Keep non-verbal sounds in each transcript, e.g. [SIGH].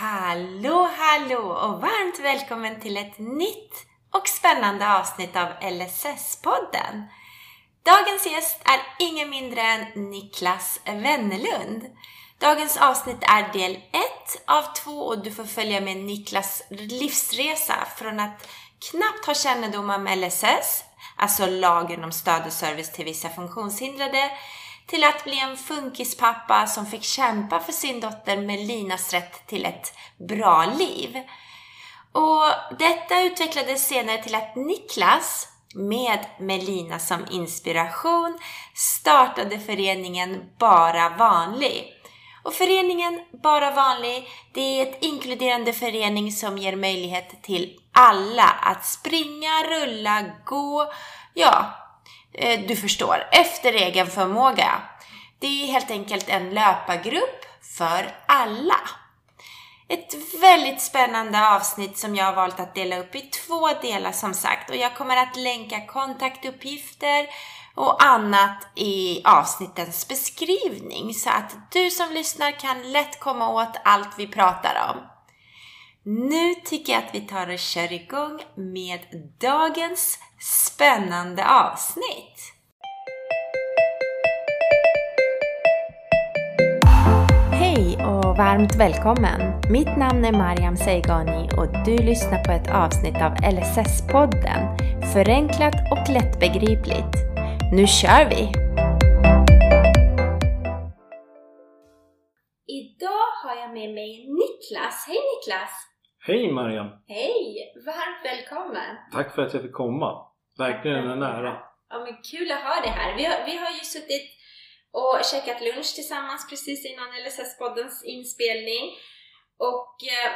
Hallå, hallå och varmt välkommen till ett nytt och spännande avsnitt av LSS-podden. Dagens gäst är ingen mindre än Niklas Wennerlund. Dagens avsnitt är del 1 av 2 och du får följa med Niklas livsresa från att knappt ha kännedom om LSS, alltså lagen om stöd och service till vissa funktionshindrade, till att bli en funkispappa som fick kämpa för sin dotter Melinas rätt till ett bra liv. Och detta utvecklades senare till att Niklas, med Melina som inspiration, startade föreningen Bara Vanlig. Och föreningen Bara Vanlig, det är ett inkluderande förening som ger möjlighet till alla att springa, rulla, gå, ja, Eh, du förstår, efter egen förmåga. Det är helt enkelt en löpargrupp för alla. Ett väldigt spännande avsnitt som jag har valt att dela upp i två delar som sagt och jag kommer att länka kontaktuppgifter och annat i avsnittens beskrivning så att du som lyssnar kan lätt komma åt allt vi pratar om. Nu tycker jag att vi tar och kör igång med dagens spännande avsnitt. Hej och varmt välkommen! Mitt namn är Mariam Seigani och du lyssnar på ett avsnitt av LSS-podden Förenklat och lättbegripligt. Nu kör vi! Idag har jag med mig Niklas. Hej Niklas! Hej Mariam! Hej! Varmt välkommen! Tack för att jag fick komma. Verkligen en ära. Ja men kul att ha dig här. Vi har, vi har ju suttit och käkat lunch tillsammans precis innan LSS-poddens inspelning. Och eh,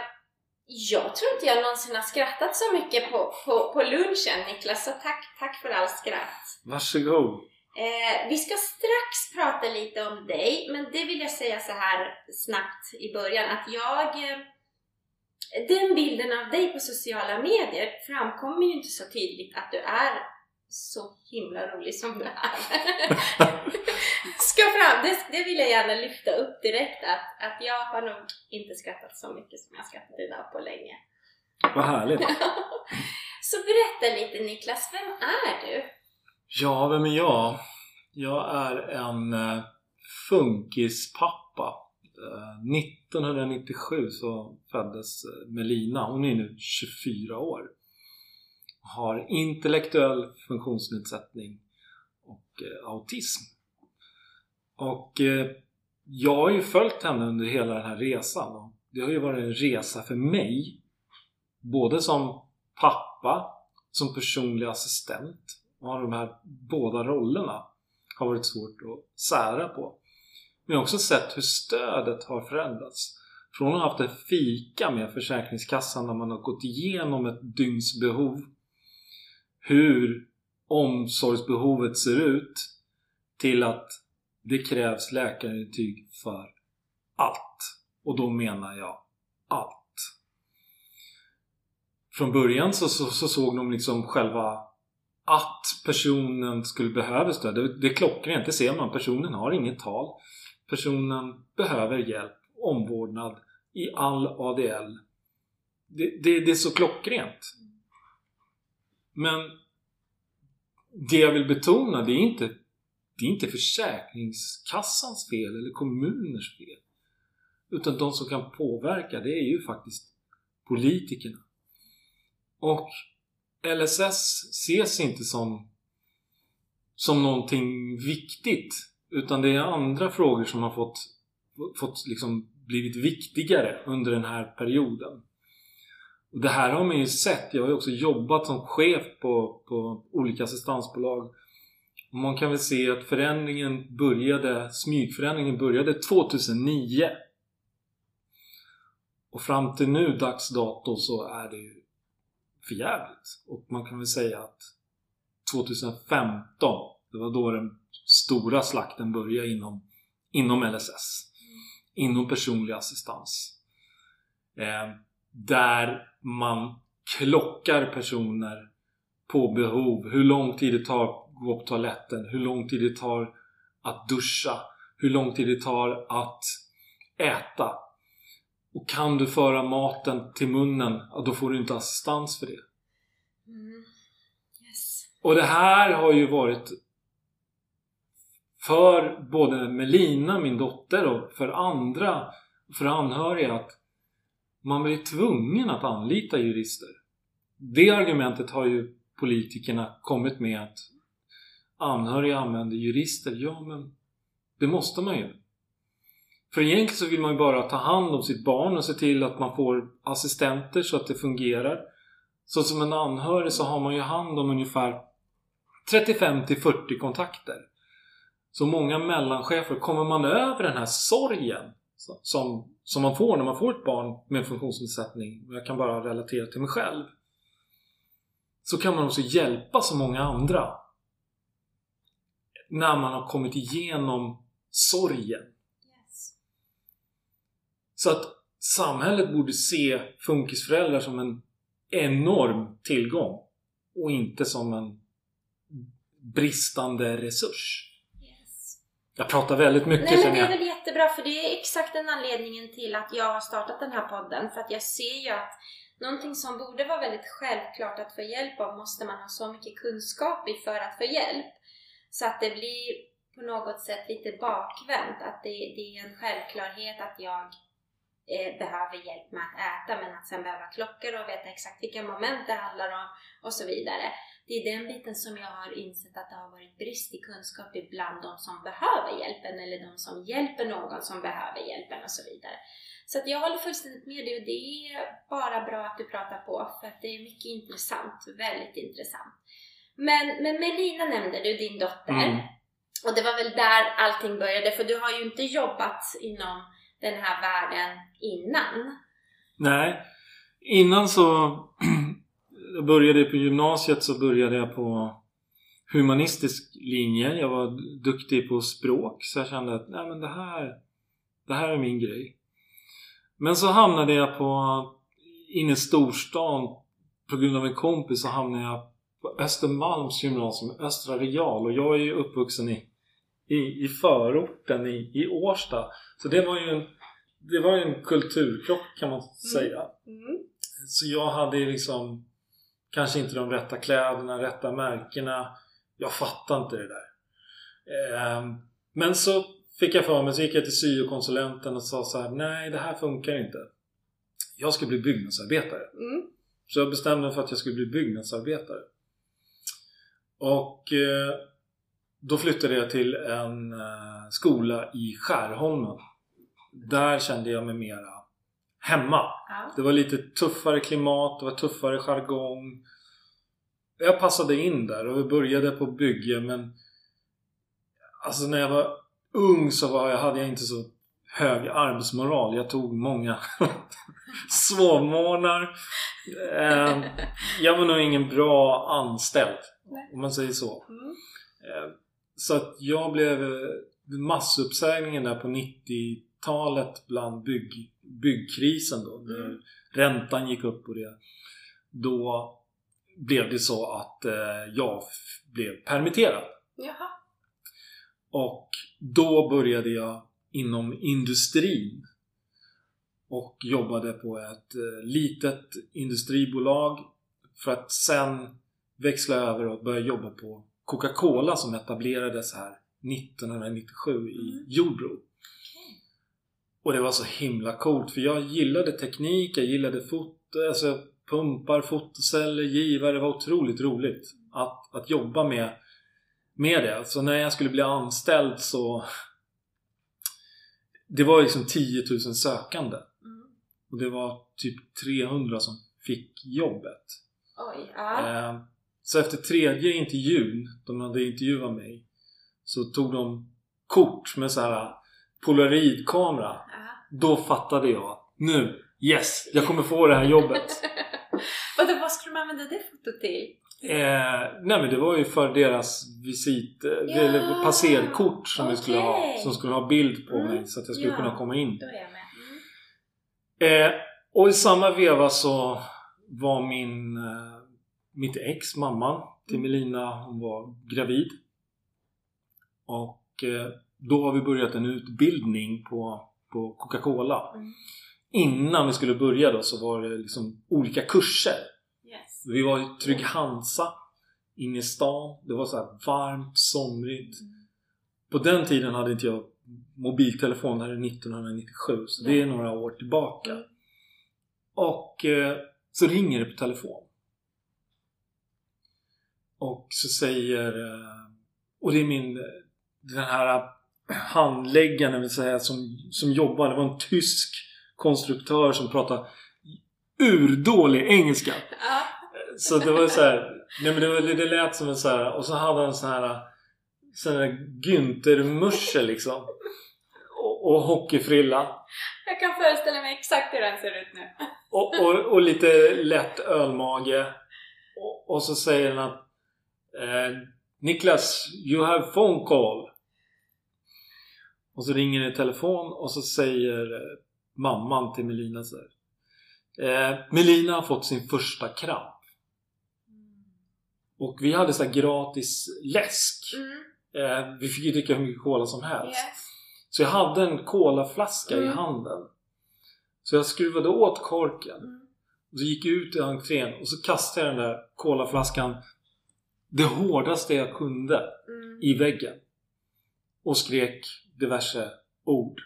jag tror inte jag någonsin har skrattat så mycket på, på, på lunchen Niklas, så tack, tack för all skratt. Varsågod. Eh, vi ska strax prata lite om dig, men det vill jag säga så här snabbt i början att jag eh, den bilden av dig på sociala medier framkommer ju inte så tydligt att du är så himla rolig som du är. [LAUGHS] Ska fram, det, det vill jag gärna lyfta upp direkt att, att jag har nog inte skrattat så mycket som jag skrattat idag på länge. Vad härligt! [LAUGHS] så berätta lite Niklas, vem är du? Ja, vem är jag? Jag är en uh, funkispappa Eh, 1997 så föddes eh, Melina. Hon är nu 24 år. Har intellektuell funktionsnedsättning och eh, autism. Och jag har ju följt henne under hela den här resan. Det har ju varit en resa för mig. Både som pappa, som personlig assistent. Och de här båda rollerna har varit svårt att sära på. Men jag har också sett hur stödet har förändrats. Från att ha haft en fika med Försäkringskassan när man har gått igenom ett dygns behov hur omsorgsbehovet ser ut till att det krävs läkarintyg för allt. Och då menar jag allt. Från början så, så, så såg de liksom själva att personen skulle behöva stöd. Det, det är klockrent, det ser man. Personen har inget tal personen behöver hjälp, omvårdnad i all ADL. Det, det, det är så klockrent. Men det jag vill betona det är inte det är inte Försäkringskassans fel eller kommuners fel. Utan de som kan påverka det är ju faktiskt politikerna. Och LSS ses inte som som någonting viktigt utan det är andra frågor som har fått, fått liksom blivit viktigare under den här perioden. Och det här har man ju sett. Jag har ju också jobbat som chef på, på olika assistansbolag. Och man kan väl se att förändringen började, smygförändringen började 2009. Och fram till nu, dags dato, så är det ju förjävligt. Och man kan väl säga att 2015, det var då den stora slakten börja inom, inom LSS. Inom personlig assistans. Eh, där man klockar personer på behov. Hur lång tid det tar att gå på toaletten. Hur lång tid det tar att duscha. Hur lång tid det tar att äta. Och kan du föra maten till munnen, ja, då får du inte assistans för det. Mm. Yes. Och det här har ju varit för både Melina, min dotter, och för andra, för anhöriga att man blir tvungen att anlita jurister. Det argumentet har ju politikerna kommit med att anhöriga använder jurister. Ja, men det måste man ju. För egentligen så vill man ju bara ta hand om sitt barn och se till att man får assistenter så att det fungerar. Så som en anhörig så har man ju hand om ungefär 35 till 40 kontakter. Så många mellanchefer, kommer man över den här sorgen som, som man får när man får ett barn med funktionsnedsättning, och jag kan bara relatera till mig själv, så kan man också hjälpa så många andra när man har kommit igenom sorgen. Yes. Så att samhället borde se funkisföräldrar som en enorm tillgång och inte som en bristande resurs. Jag pratar väldigt mycket Nej men det är väl jättebra för det är exakt den anledningen till att jag har startat den här podden. För att jag ser ju att någonting som borde vara väldigt självklart att få hjälp av måste man ha så mycket kunskap i för att få hjälp. Så att det blir på något sätt lite bakvänt. Att det, det är en självklarhet att jag eh, behöver hjälp med att äta men att sen behöva klockor och veta exakt vilka moment det handlar om och så vidare. Det är den biten som jag har insett att det har varit brist i kunskap ibland de som behöver hjälpen eller de som hjälper någon som behöver hjälpen och så vidare. Så jag håller fullständigt med dig och det är bara bra att du pratar på för att det är mycket intressant, väldigt intressant. Men, men Melina nämnde du, din dotter. Mm. Och det var väl där allting började för du har ju inte jobbat inom den här världen innan. Nej. Innan så jag började på gymnasiet så började jag på humanistisk linje. Jag var duktig på språk så jag kände att nej men det här, det här är min grej. Men så hamnade jag på inne i storstan på grund av en kompis så hamnade jag på Östermalms gymnasium, Östra Real och jag är ju uppvuxen i, i, i förorten i, i Årsta. Så det var ju en, det var ju en kulturkrock kan man säga. Så jag hade liksom kanske inte de rätta kläderna, rätta märkena. Jag fattade inte det där. Ehm, Men så fick jag för mig, så gick jag till syokonsulenten och sa så här: Nej, det här funkar inte. Jag ska bli byggnadsarbetare. Mm. Så jag bestämde mig för att jag skulle bli byggnadsarbetare. Och eh, då flyttade jag till en eh, skola i Skärholmen. Där kände jag mig mera hemma. Ja. Det var lite tuffare klimat, det var tuffare jargong. Jag passade in där och vi började på bygge men Alltså när jag var ung så var jag, hade jag inte så hög arbetsmoral. Jag tog många [LAUGHS] sovmorgnar. Eh, jag var nog ingen bra anställd. Nej. Om man säger så. Mm. Eh, Så att jag blev eh, massuppsägningen där på 90-talet bland bygg, byggkrisen då. När Mm. räntan gick upp och det. Då blev det så att eh, jag blev permitterad. Jaha. Och då började jag inom industrin och jobbade på ett eh, litet industribolag för att sen växla över och börja jobba på Coca-Cola som etablerades här 1997 i Mm. Jordbro. Och det var så himla coolt för jag gillade teknik, jag gillade foto, alltså pumpar, fotoceller, givare. Det var otroligt roligt att, att jobba med, med det. Så när jag skulle bli anställd så det var liksom 10 000 sökande. Mm. Och det var typ 300 som fick jobbet. Oj. Ja. Eh, Så efter tredje intervjun, de hade intervjuat mig, så tog de kort med så här polaroidkamera. Då fattade jag. Nu! Yes! Jag kommer få det här jobbet. [LAUGHS] Vadå, vad skulle man använda det fotot till? Eh, nej men det var ju för deras visit, eh, Ja, eller passerkort som vi skulle ha. Som skulle ha bild på Mm, mig så att jag skulle ja. kunna komma in. Då är jag med. Mm. Eh, och i samma veva så var min eh, mitt ex, mamman till Mm. Melina, hon var gravid. Och eh, då har vi börjat en utbildning på, på Coca-Cola Mm. innan vi skulle börja då så var det liksom olika kurser. Yes. Vi var i Trygg Hansa inne i stan. Det var så här varmt, somrigt. Mm. På den tiden hade inte jag mobiltelefon. Det här är 1997 så det är några år tillbaka. Mm. Och eh, så ringer det på telefon. Och så säger... Eh, och det är min... Den här handläggaren vill säga som, som jobbar. Det var en tysk konstruktör som pratade urdålig engelska. Så det var så här, nej men det, var, det lät som en så här, och så hade han så här sån här Günther-muschel liksom. Och, och hockeyfrilla. Jag kan föreställa mig exakt hur den ser ut nu. Och, och, och lite lätt ölmage. Och, och så säger han att eh, Niklas, you have phone call. Och så ringer det i telefon och så säger eh, mamman till Melina så här. Eh, Melina har fått sin första kramp. Och vi hade så gratis läsk. Mm. Eh, vi fick ju dricka hur mycket cola som helst. Yes. Så jag hade en colaflaska i Mm. handen. Så jag skruvade åt korken. Mm. Och så gick jag ut i entrén och så kastade jag den där colaflaskan det hårdaste jag kunde Mm. i väggen. Och skrek diverse ord.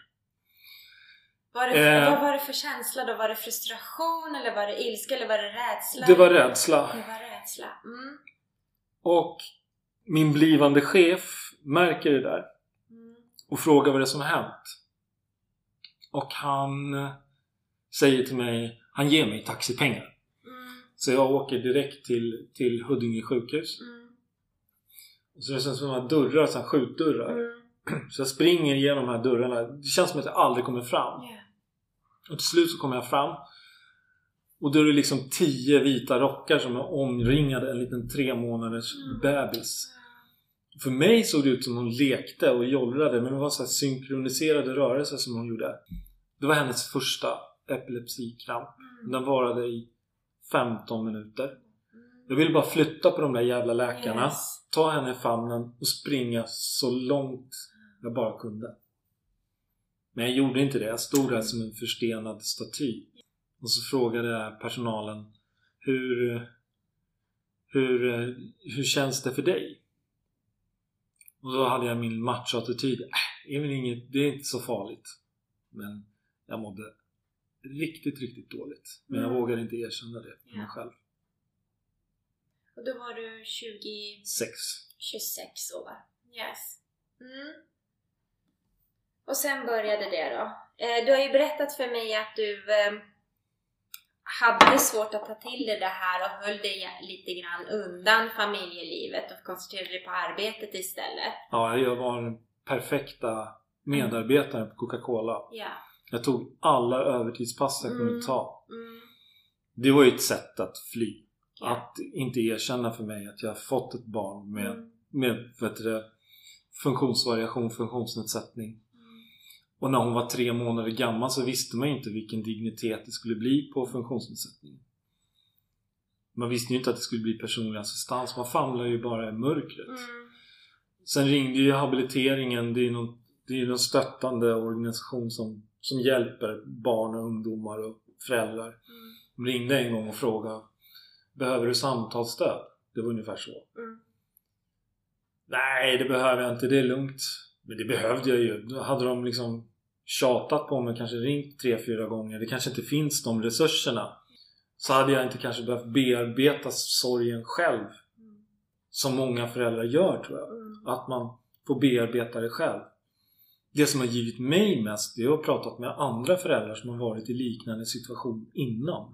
Var det, Eh. vad var det för känsla då? Var det frustration eller var det ilska eller var det rädsla? Det var rädsla. Det var rädsla. Mm. Och min blivande chef märker det där Mm. och frågar vad det är som hänt. Och han säger till mig, han ger mig taxipengar. Mm. Så jag åker direkt till, till Huddinge sjukhus. Mm. Och så det känns som att dörrar, så här skjutdörrar. Mm. Så jag springer igenom de här dörrarna. Det känns som att jag aldrig kommer fram. Yeah. Och till slut så kommer jag fram. Och då är det liksom tio vita rockar som är omringade en liten tre månaders Mm. bebis. För mig såg det ut som hon lekte och jollrade men det var så här synkroniserade rörelser som hon gjorde. Det var hennes första epilepsikramp. Mm. Den varade i 15 minuter. Mm. Jag ville bara flytta på de där jävla läkarna. Yes. Ta henne i famnen och springa så långt jag bara kunde. Men jag gjorde inte det. Jag stod där som en förstenad staty. Och så frågade jag personalen Hur, hur, hur känns det för dig? Och då hade jag min machoattityd. Äh, det är inget, det är inte så farligt. Men jag mådde riktigt, riktigt dåligt. Men jag Mm. vågade inte erkänna det för mig själv. Och då var du 20... Sex. 26 år. Yes. Mm. Och sen började det då. Eh, du har ju berättat för mig att du eh, hade svårt att ta till dig det här och höll dig lite grann undan familjelivet och koncentrerade dig på arbetet istället. Ja, jag var den perfekta medarbetaren på Coca-Cola. Ja. Jag tog alla övertidspass jag kunde Mm. ta. Mm. Det var ju ett sätt att fly. Ja. Att inte erkänna för mig att jag fått ett barn med, Mm. med vet du, funktionsvariation, funktionsnedsättning. Och när hon var tre månader gammal så visste man ju inte vilken dignitet det skulle bli på funktionsnedsättning. Man visste ju inte att det skulle bli personlig assistans. Man famlade ju bara i mörkret. Mm. Sen ringde ju habiliteringen. Det är någon, det är någon stöttande organisation som, som hjälper barn och ungdomar och föräldrar. Mm. De ringde en gång och frågade Behöver du samtalsstöd? Det var ungefär så. Mm. Nej, det behöver jag inte. Det är lugnt. Men det behövde jag ju. Då hade de liksom tjatat på mig, kanske ringt tre, fyra gånger. Det kanske inte finns de resurserna. Så hade jag inte kanske behövt bearbeta sorgen själv. Som många föräldrar gör tror jag. Mm. Att man får bearbeta det själv. Det som har givit mig mest det är att ha pratat med andra föräldrar som har varit i liknande situation innan.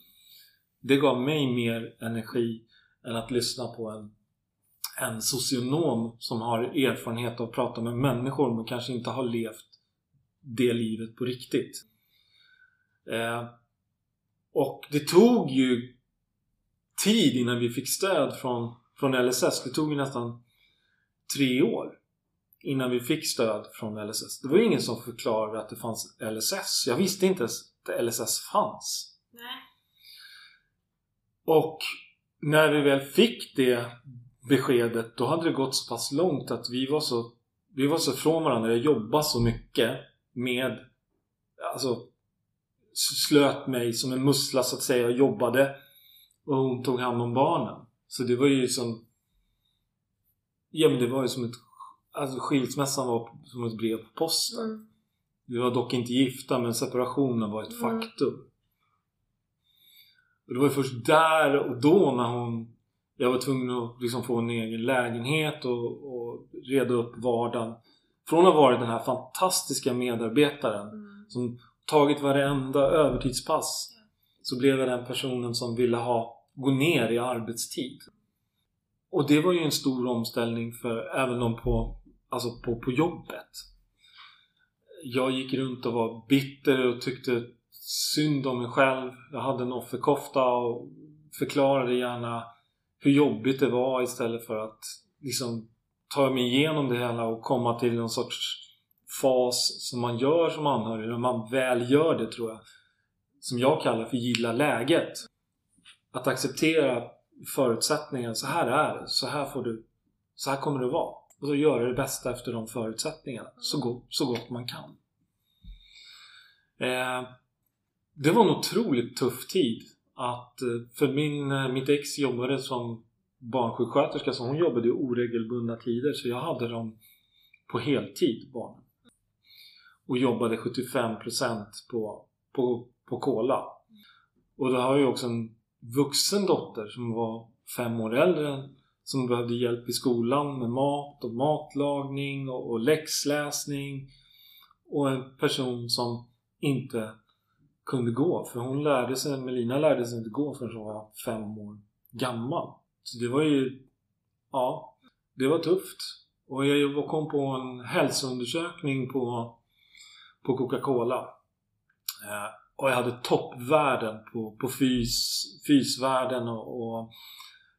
Det gav mig mer energi än att lyssna på en, en socionom som har erfarenhet av att prata med människor men kanske inte har levt det livet på riktigt. Eh, och det tog ju tid innan vi fick stöd från, från LSS. Det tog ju nästan tre år innan vi fick stöd från LSS. Det var ju ingen som förklarade att det fanns LSS. Jag visste inte ens att LSS fanns. Nej. Och när vi väl fick det beskedet då hade det gått så pass långt att vi var så vi var så från varandra. Jag jobbade så mycket med alltså slöt mig som en mussla så att säga och jobbade. Och hon tog hand om barnen. Så det var ju som... Ja men det var ju som ett... Alltså skilsmässan var som ett brev på posten. Mm. Vi var dock inte gifta men separationen var ett Mm. faktum. Och det var ju först där och då när hon... Jag var tvungen att liksom få en egen lägenhet och, och reda upp vardagen. Från att ha varit den här fantastiska medarbetaren Mm. som tagit varenda övertidspass så blev jag den personen som ville ha gå ner i arbetstid. Och det var ju en stor omställning för även de på, alltså på, på jobbet. Jag gick runt och var bitter och tyckte synd om mig själv. Jag hade en offerkofta och förklarade gärna hur jobbigt det var istället för att liksom ta mig igenom det hela och komma till någon sorts fas som man gör som anhörig när man väl gör det tror jag. Som jag kallar för gilla läget. Att acceptera förutsättningarna. Så här är det. Så här får du. Så här kommer det vara. Och så göra det bästa efter de förutsättningarna. Så, go- så gott man kan. Eh, det var en otroligt tuff tid. Att, eh, för min, eh, mitt ex jobbade som barnsjuksköterska så hon jobbade i oregelbundna tider så jag hade dem på heltid barnen. Och jobbade 75% på, på, på kola. Och då har jag ju också en vuxen dotter som var fem år äldre som behövde hjälp i skolan med mat och matlagning och, och läxläsning. Och en person som inte kunde gå. För hon lärde sig, Melina lärde sig inte gå förrän hon var fem år gammal. Så det var ju, ja, det var tufft. Och jag kom på en hälsoundersökning på, på Coca-Cola. Eh, och jag hade toppvärden på, på fys, fysvärden och, och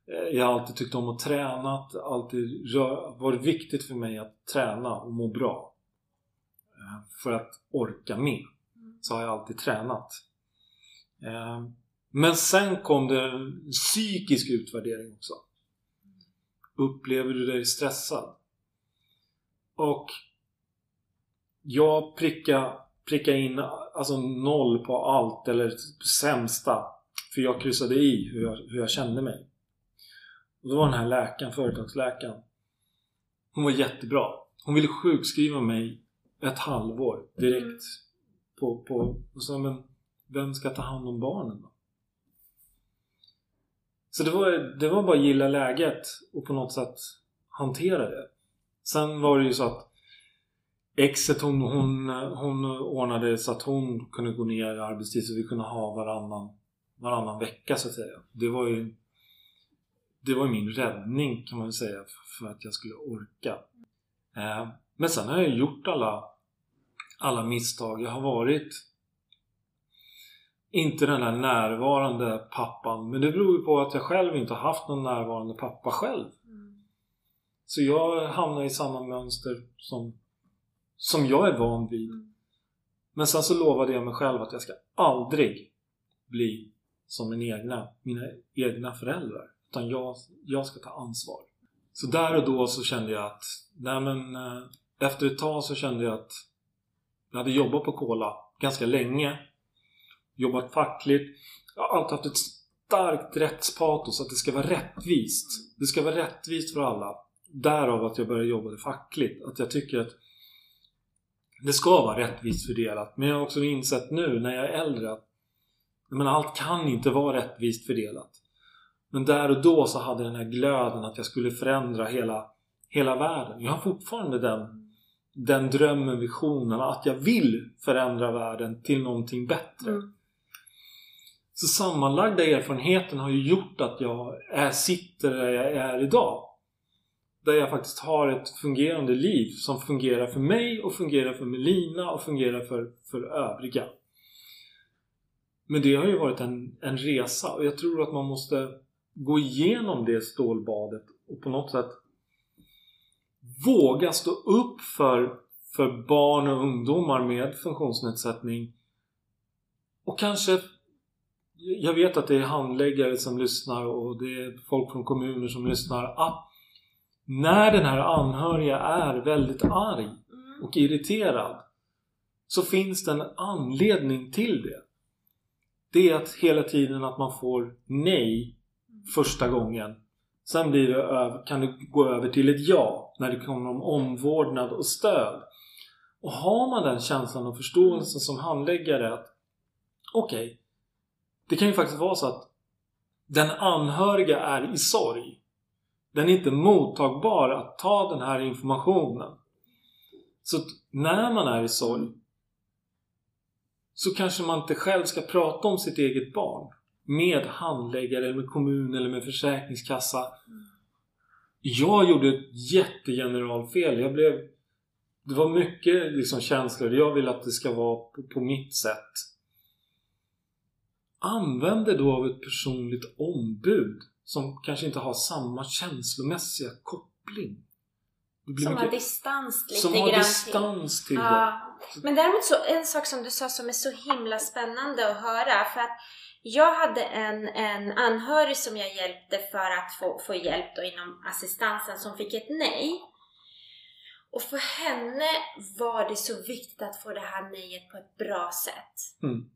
eh, jag har alltid tyckt om att träna. Alltid rör, varit viktigt för mig att träna och må bra. Eh, för att orka mer. Så har jag alltid tränat. Eh, men sen kom det en psykisk utvärdering också. Upplever du dig stressad? Och jag prickade pricka in alltså noll på allt eller sämsta. För jag kryssade i hur jag, hur jag kände mig. Och då var den här läkaren, företagsläkaren. Hon var jättebra. Hon ville sjukskriva mig ett halvår direkt. På, på, och så, men vem ska ta hand om barnen då? Så det var, det var bara att gilla läget och på något sätt hantera det. Sen var det ju så att exet hon, hon, hon ordnade så att hon kunde gå ner i arbetstid så vi kunde ha varannan, varannan vecka så att säga. Det var ju det var ju min räddning kan man väl säga för att jag skulle orka. Eh, men sen har jag gjort alla, alla misstag. Jag har varit inte den där närvarande pappan. Men det beror ju på att jag själv inte har haft någon närvarande pappa själv. Mm. Så jag hamnar i samma mönster som, som jag är van vid. Mm. Men sen så lovade jag mig själv att jag ska aldrig bli som min egna, mina egna föräldrar. Utan jag, jag ska ta ansvar. Så där och då så kände jag att nej men, eh, efter ett tag så kände jag att jag hade jobbat på Kola ganska länge. Jobbat fackligt. Jag har alltid haft ett starkt rättspatos att det ska vara rättvist. Det ska vara rättvist för alla. Därav att jag började jobba fackligt. Att jag tycker att det ska vara rättvist fördelat. Men jag har också insett nu när jag är äldre att men allt kan inte vara rättvist fördelat. Men där och då så hade jag den här glöden att jag skulle förändra hela, hela världen. Jag har fortfarande den, den drömmen, visionen att jag vill förändra världen till någonting bättre. Mm. Så sammanlagda erfarenheten har ju gjort att jag är, sitter där jag är idag. Där jag faktiskt har ett fungerande liv som fungerar för mig och fungerar för Melina och fungerar för, för övriga. Men det har ju varit en, en resa och jag tror att man måste gå igenom det stålbadet och på något sätt våga stå upp för, för barn och ungdomar med funktionsnedsättning och kanske jag vet att det är handläggare som lyssnar och det är folk från kommuner som lyssnar att när den här anhöriga är väldigt arg Mm. och irriterad så finns det en anledning till det. det är att hela tiden att man får nej första gången. Sen blir det kan det gå över till ett ja när det kommer om omvårdnad och stöd. Och har man den känslan och förståelsen som handläggare att okej, okay, det kan ju faktiskt vara så att den anhöriga är i sorg. Den är inte mottagbar att ta den här informationen. Så att när man är i sorg så kanske man inte själv ska prata om sitt eget barn med handläggare, eller med kommun eller med försäkringskassa. Jag gjorde ett jättegeneralfel. Jag blev... Det var mycket liksom känslor. Jag vill att det ska vara på, på mitt sätt. Använd det då av ett personligt ombud som kanske inte har samma känslomässiga koppling. som mycket, har distans lite Som har grann distans till, till ja. det. Men däremot så, en sak som du sa som är så himla spännande att höra. För att jag hade en, en anhörig som jag hjälpte för att få, få hjälp då inom assistansen som fick ett nej. Och för henne var det så viktigt att få det här nejet på ett bra sätt. Mm.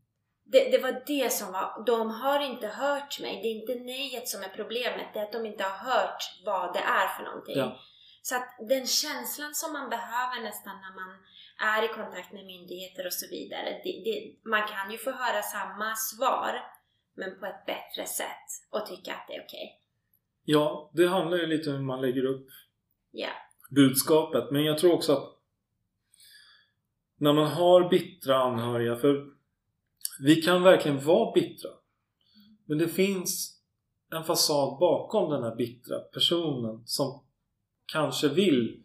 Det, det, var det som var, de har inte hört mig. Det är inte nejet som är problemet, det är att de inte har hört vad det är för någonting. Ja. Så att den känslan som man behöver nästan när man är i kontakt med myndigheter och så vidare. Det, det, man kan ju få höra samma svar men på ett bättre sätt och tycka att det är okej. Okay. Ja, det handlar ju lite om hur man lägger upp yeah. budskapet. Men jag tror också att när man har bittra anhöriga, för vi kan verkligen vara bittra. Men det finns en fasad bakom den här bittra personen som kanske vill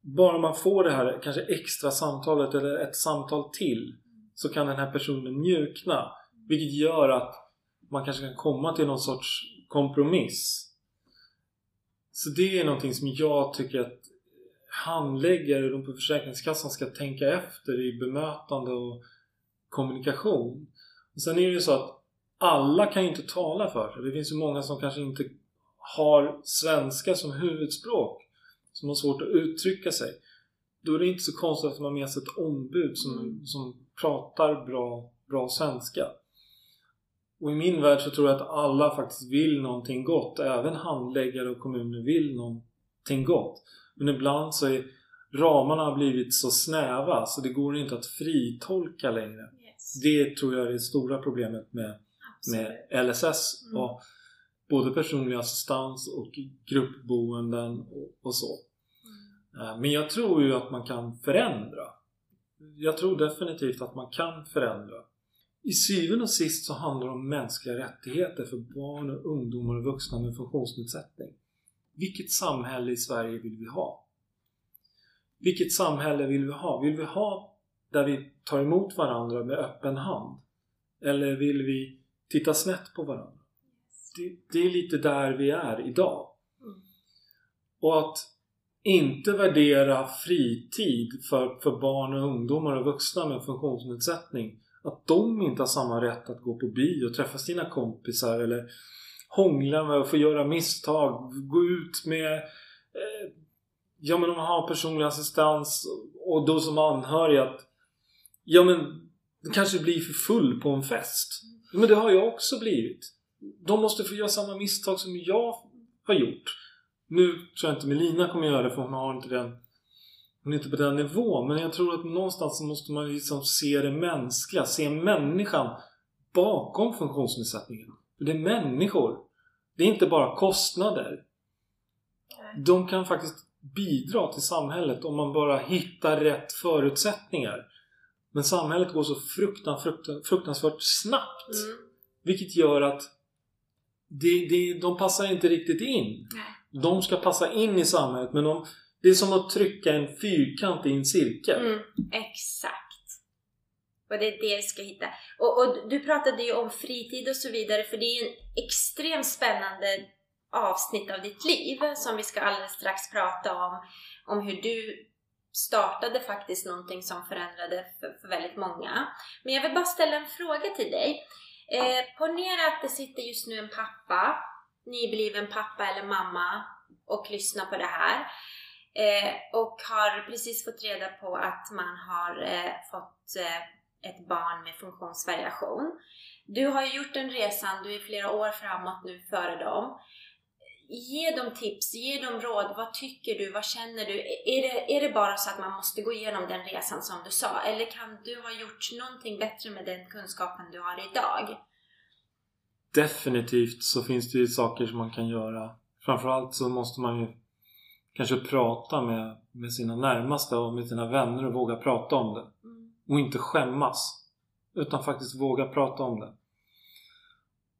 bara man får det här kanske extra samtalet eller ett samtal till så kan den här personen mjukna. Vilket gör att man kanske kan komma till någon sorts kompromiss. Så det är någonting som jag tycker att handläggare de på Försäkringskassan ska tänka efter i bemötande och kommunikation. Och sen är det ju så att alla kan ju inte tala för sig. Det finns ju många som kanske inte har svenska som huvudspråk. Som har svårt att uttrycka sig. Då är det inte så konstigt att man har med sig ett ombud som, mm. som pratar bra, bra svenska. Och i min värld så tror jag att alla faktiskt vill någonting gott. Även handläggare och kommuner vill någonting gott. Men ibland så är ramarna blivit så snäva så det går inte att fritolka längre. Yes. Det tror jag är det stora problemet med, med LSS. Mm. Och både personlig assistans och gruppboenden och, och så. Mm. Eh, men jag tror ju att man kan förändra. Jag tror definitivt att man kan förändra. I syvende och sist så handlar det om mänskliga rättigheter för barn och ungdomar och vuxna med funktionsnedsättning. Vilket samhälle i Sverige vill vi ha? Vilket samhälle vill vi ha? Vill vi ha där vi tar emot varandra med öppen hand? Eller vill vi titta snett på varandra? Det, det är lite där vi är idag. Och att inte värdera fritid för, för barn och ungdomar och vuxna med funktionsnedsättning att de inte har samma rätt att gå på bio och träffa sina kompisar eller hångla med och få göra misstag. Gå ut med eh, Ja men om man har personlig assistans och då som anhörig att Ja men kanske blir för full på en fest. Men det har jag också blivit. De måste få göra samma misstag som jag har gjort. Nu tror jag inte Melina kommer göra det för hon har inte den är inte på den nivån. Men jag tror att någonstans måste man liksom se det mänskliga. Se människan bakom funktionsnedsättningen. För det är människor. Det är inte bara kostnader. De kan faktiskt bidra till samhället om man bara hittar rätt förutsättningar. Men samhället går så fruktan, fruktan, fruktansvärt snabbt. Mm. Vilket gör att det, det, de passar inte riktigt in. De ska passa in i samhället men de, det är som att trycka en fyrkant i en cirkel. Mm, exakt. Och det är det vi ska hitta. Och, och, du pratade ju om fritid och så vidare för det är ju en extremt spännande avsnitt av ditt liv som vi ska alldeles strax prata om. Om hur du startade faktiskt någonting som förändrade för, för väldigt många. Men jag vill bara ställa en fråga till dig. Eh, ponera att det sitter just nu en pappa, nybliven pappa eller mamma och lyssnar på det här. Eh, och har precis fått reda på att man har eh, fått eh, ett barn med funktionsvariation. Du har ju gjort den resan, du är flera år framåt nu före dem. Ge dem tips, ge dem råd. Vad tycker du? Vad känner du? Är det, är det bara så att man måste gå igenom den resan som du sa? Eller kan du ha gjort någonting bättre med den kunskapen du har idag? Definitivt så finns det ju saker som man kan göra. Framförallt så måste man ju kanske prata med, med sina närmaste och med sina vänner och våga prata om det. Mm. Och inte skämmas. Utan faktiskt våga prata om det.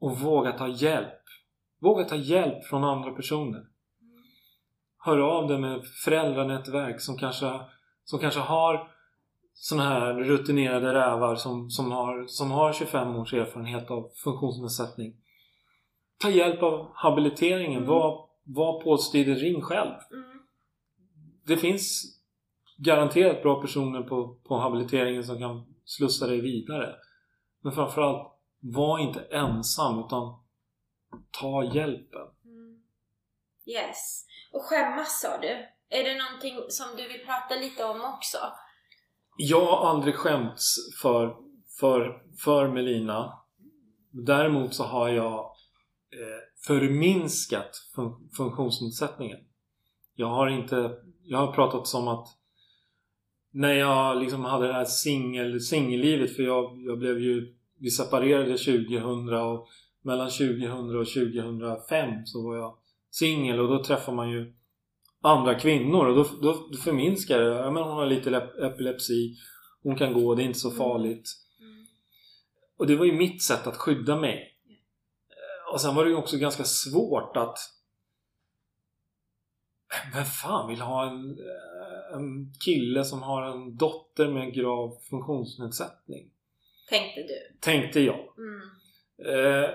Och våga ta hjälp. Våga ta hjälp från andra personer. Hör av dig med föräldranätverk som kanske, som kanske har såna här rutinerade rävar som, som, har, som har 25 års erfarenhet av funktionsnedsättning. Ta hjälp av habiliteringen. Mm. Var, var påstridig, ring själv. Mm. Det finns garanterat bra personer på, på habiliteringen som kan slussa dig vidare. Men framförallt, var inte ensam utan ta hjälpen. Mm. Yes. Och skämmas sa du. Är det någonting som du vill prata lite om också? Jag har aldrig skämts för, för, för Melina. Däremot så har jag eh, förminskat fun funktionsnedsättningen. Jag har inte... Jag har pratat som att när jag liksom hade det här singel, singellivet för jag, jag blev ju... Vi separerade 2000 och mellan 2000 och 2005 så var jag singel och då träffar man ju andra kvinnor och då, då, då förminskar det. Ja, men hon har lite ep- epilepsi. Hon kan gå, det är inte så farligt. Mm. Och det var ju mitt sätt att skydda mig. Och sen var det ju också ganska svårt att Vem fan vill ha en, eh, en kille som har en dotter med en grav funktionsnedsättning? Tänkte du? Tänkte jag. Mm. Eh,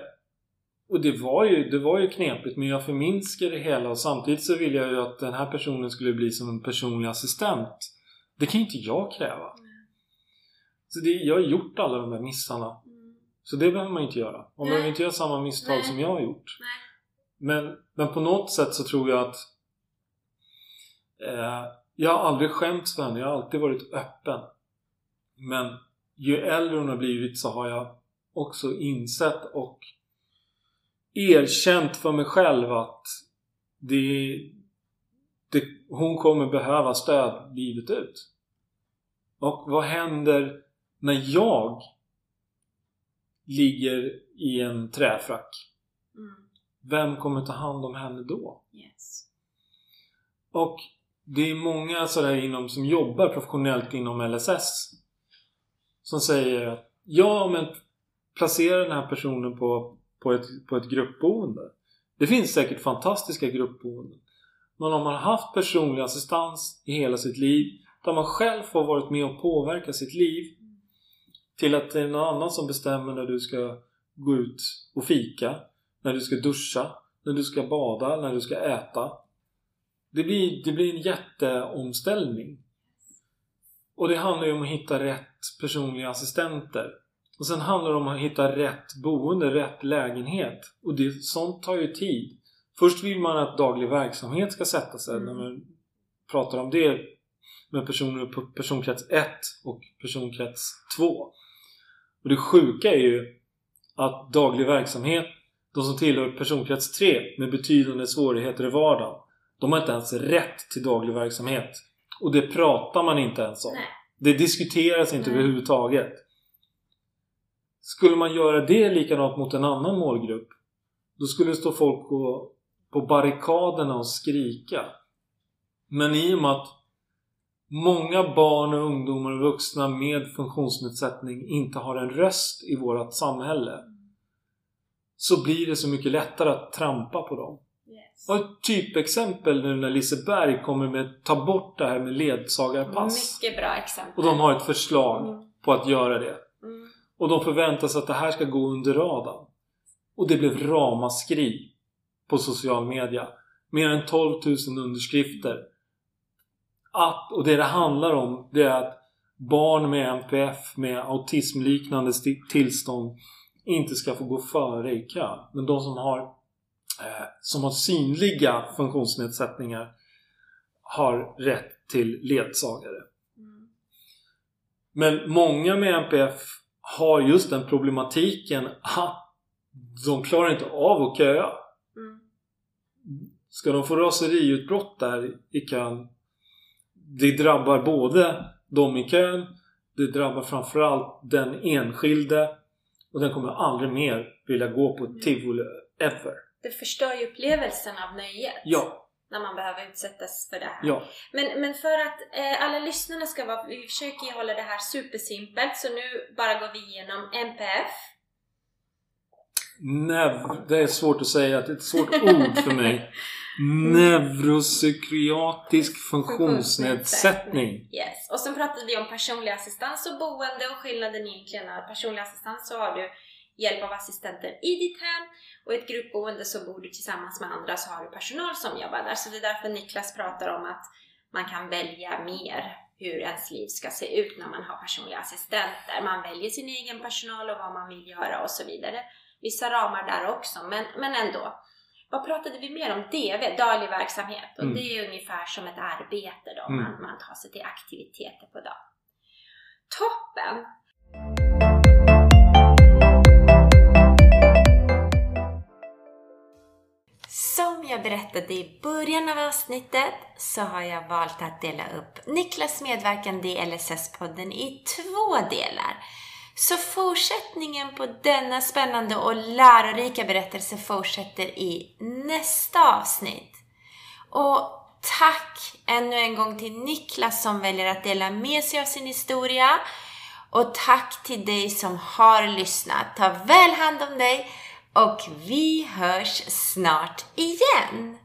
och det var, ju, det var ju knepigt men jag förminskade det hela och samtidigt så ville jag ju att den här personen skulle bli som en personlig assistent. Det kan ju inte jag kräva. Så det, jag har gjort alla de där missarna. Så det behöver man inte göra. Man behöver inte göra samma misstag Nej. som jag har gjort. Nej. Men, men på något sätt så tror jag att eh, jag har aldrig skämts för henne. Jag har alltid varit öppen. Men ju äldre hon har blivit så har jag också insett och erkänt för mig själv att det, det, hon kommer behöva stöd livet ut. Och vad händer när jag ligger i en träfrack? Mm. Vem kommer ta hand om henne då? Yes. Och det är många sådär inom, som jobbar professionellt inom LSS som säger att ja men placera den här personen på, på, ett, på ett gruppboende. Det finns säkert fantastiska gruppboenden. Men om man har haft personlig assistans i hela sitt liv där man själv får varit med och påverka sitt liv till att det är någon annan som bestämmer när du ska gå ut och fika, när du ska duscha, när du ska bada, när du ska äta. Det blir, det blir en jätteomställning. Och det handlar ju om att hitta rätt personliga assistenter. Och sen handlar det om att hitta rätt boende, rätt lägenhet. Och det, sånt tar ju tid. Först vill man att daglig verksamhet ska sätta sig Mm. när man pratar om det med personer på personkrets 1 och personkrets 2. Och det sjuka är ju att daglig verksamhet, de som tillhör personkrets 3 med betydande svårigheter i vardagen, de har inte ens rätt till daglig verksamhet. Och det pratar man inte ens om. Nej. Det diskuteras inte Nej. överhuvudtaget. Skulle man göra det likadant mot en annan målgrupp då skulle det stå folk på, på barrikaderna och skrika. Men i och med att många barn och ungdomar och vuxna med funktionsnedsättning inte har en röst i vårt samhälle så blir det så mycket lättare att trampa på dem. Yes. Och ett typexempel nu när Liseberg kommer med ta bort det här med ledsagarpass. Mycket bra exempel. Och de har ett förslag Mm. på att göra det. Mm. Och de förväntar sig att det här ska gå under radarn. Och det blev ramaskri på social media. Mer än 12 000 underskrifter. Att, och det det handlar om det är att barn med NPF med autismliknande tillstånd inte ska få gå före i kö. Men de som har, eh, som har synliga funktionsnedsättningar har rätt till ledsagare. Mm. Men många med NPF har just den problematiken att de klarar inte av att köa. Mm. Ska de få raseriutbrott där i kön det drabbar både de i kön det drabbar framförallt den enskilde och den kommer aldrig mer vilja gå på Mm. tivoli ever. Det förstör ju upplevelsen av nöjet. Ja, När man behöver utsättas för det här. ja. Men, men för att eh, alla lyssnarna ska vara... Vi försöker ju hålla det här supersimpelt så nu bara går vi igenom NPF. Nev- det är svårt att säga. Det är ett svårt ord för mig. [LAUGHS] Neuropsykiatrisk funktionsnedsättning. Yes. Och sen pratade vi om personlig assistans och boende och skillnaden egentligen är personlig assistans så har du hjälp av assistenter i ditt hem och i ett gruppboende så bor du tillsammans med andra så har du personal som jobbar där. Så det är därför Niklas pratar om att man kan välja mer hur ens liv ska se ut när man har personliga assistenter. Man väljer sin egen personal och vad man vill göra och så vidare. Vissa ramar där också, men, men ändå. Vad pratade vi mer om? DV, daglig verksamhet. Och Mm. det är ungefär som ett arbete då, Mm. man, man tar sig till aktiviteter på dagen. Toppen! Som jag berättade i början av avsnittet så har jag valt att dela upp Niklas medverkande i LSS-podden i två delar. Så fortsättningen på denna spännande och lärorika berättelse fortsätter i nästa avsnitt. Och tack ännu en gång till Niklas som väljer att dela med sig av sin historia. Och tack till dig som har lyssnat. Ta väl hand om dig och vi hörs snart igen.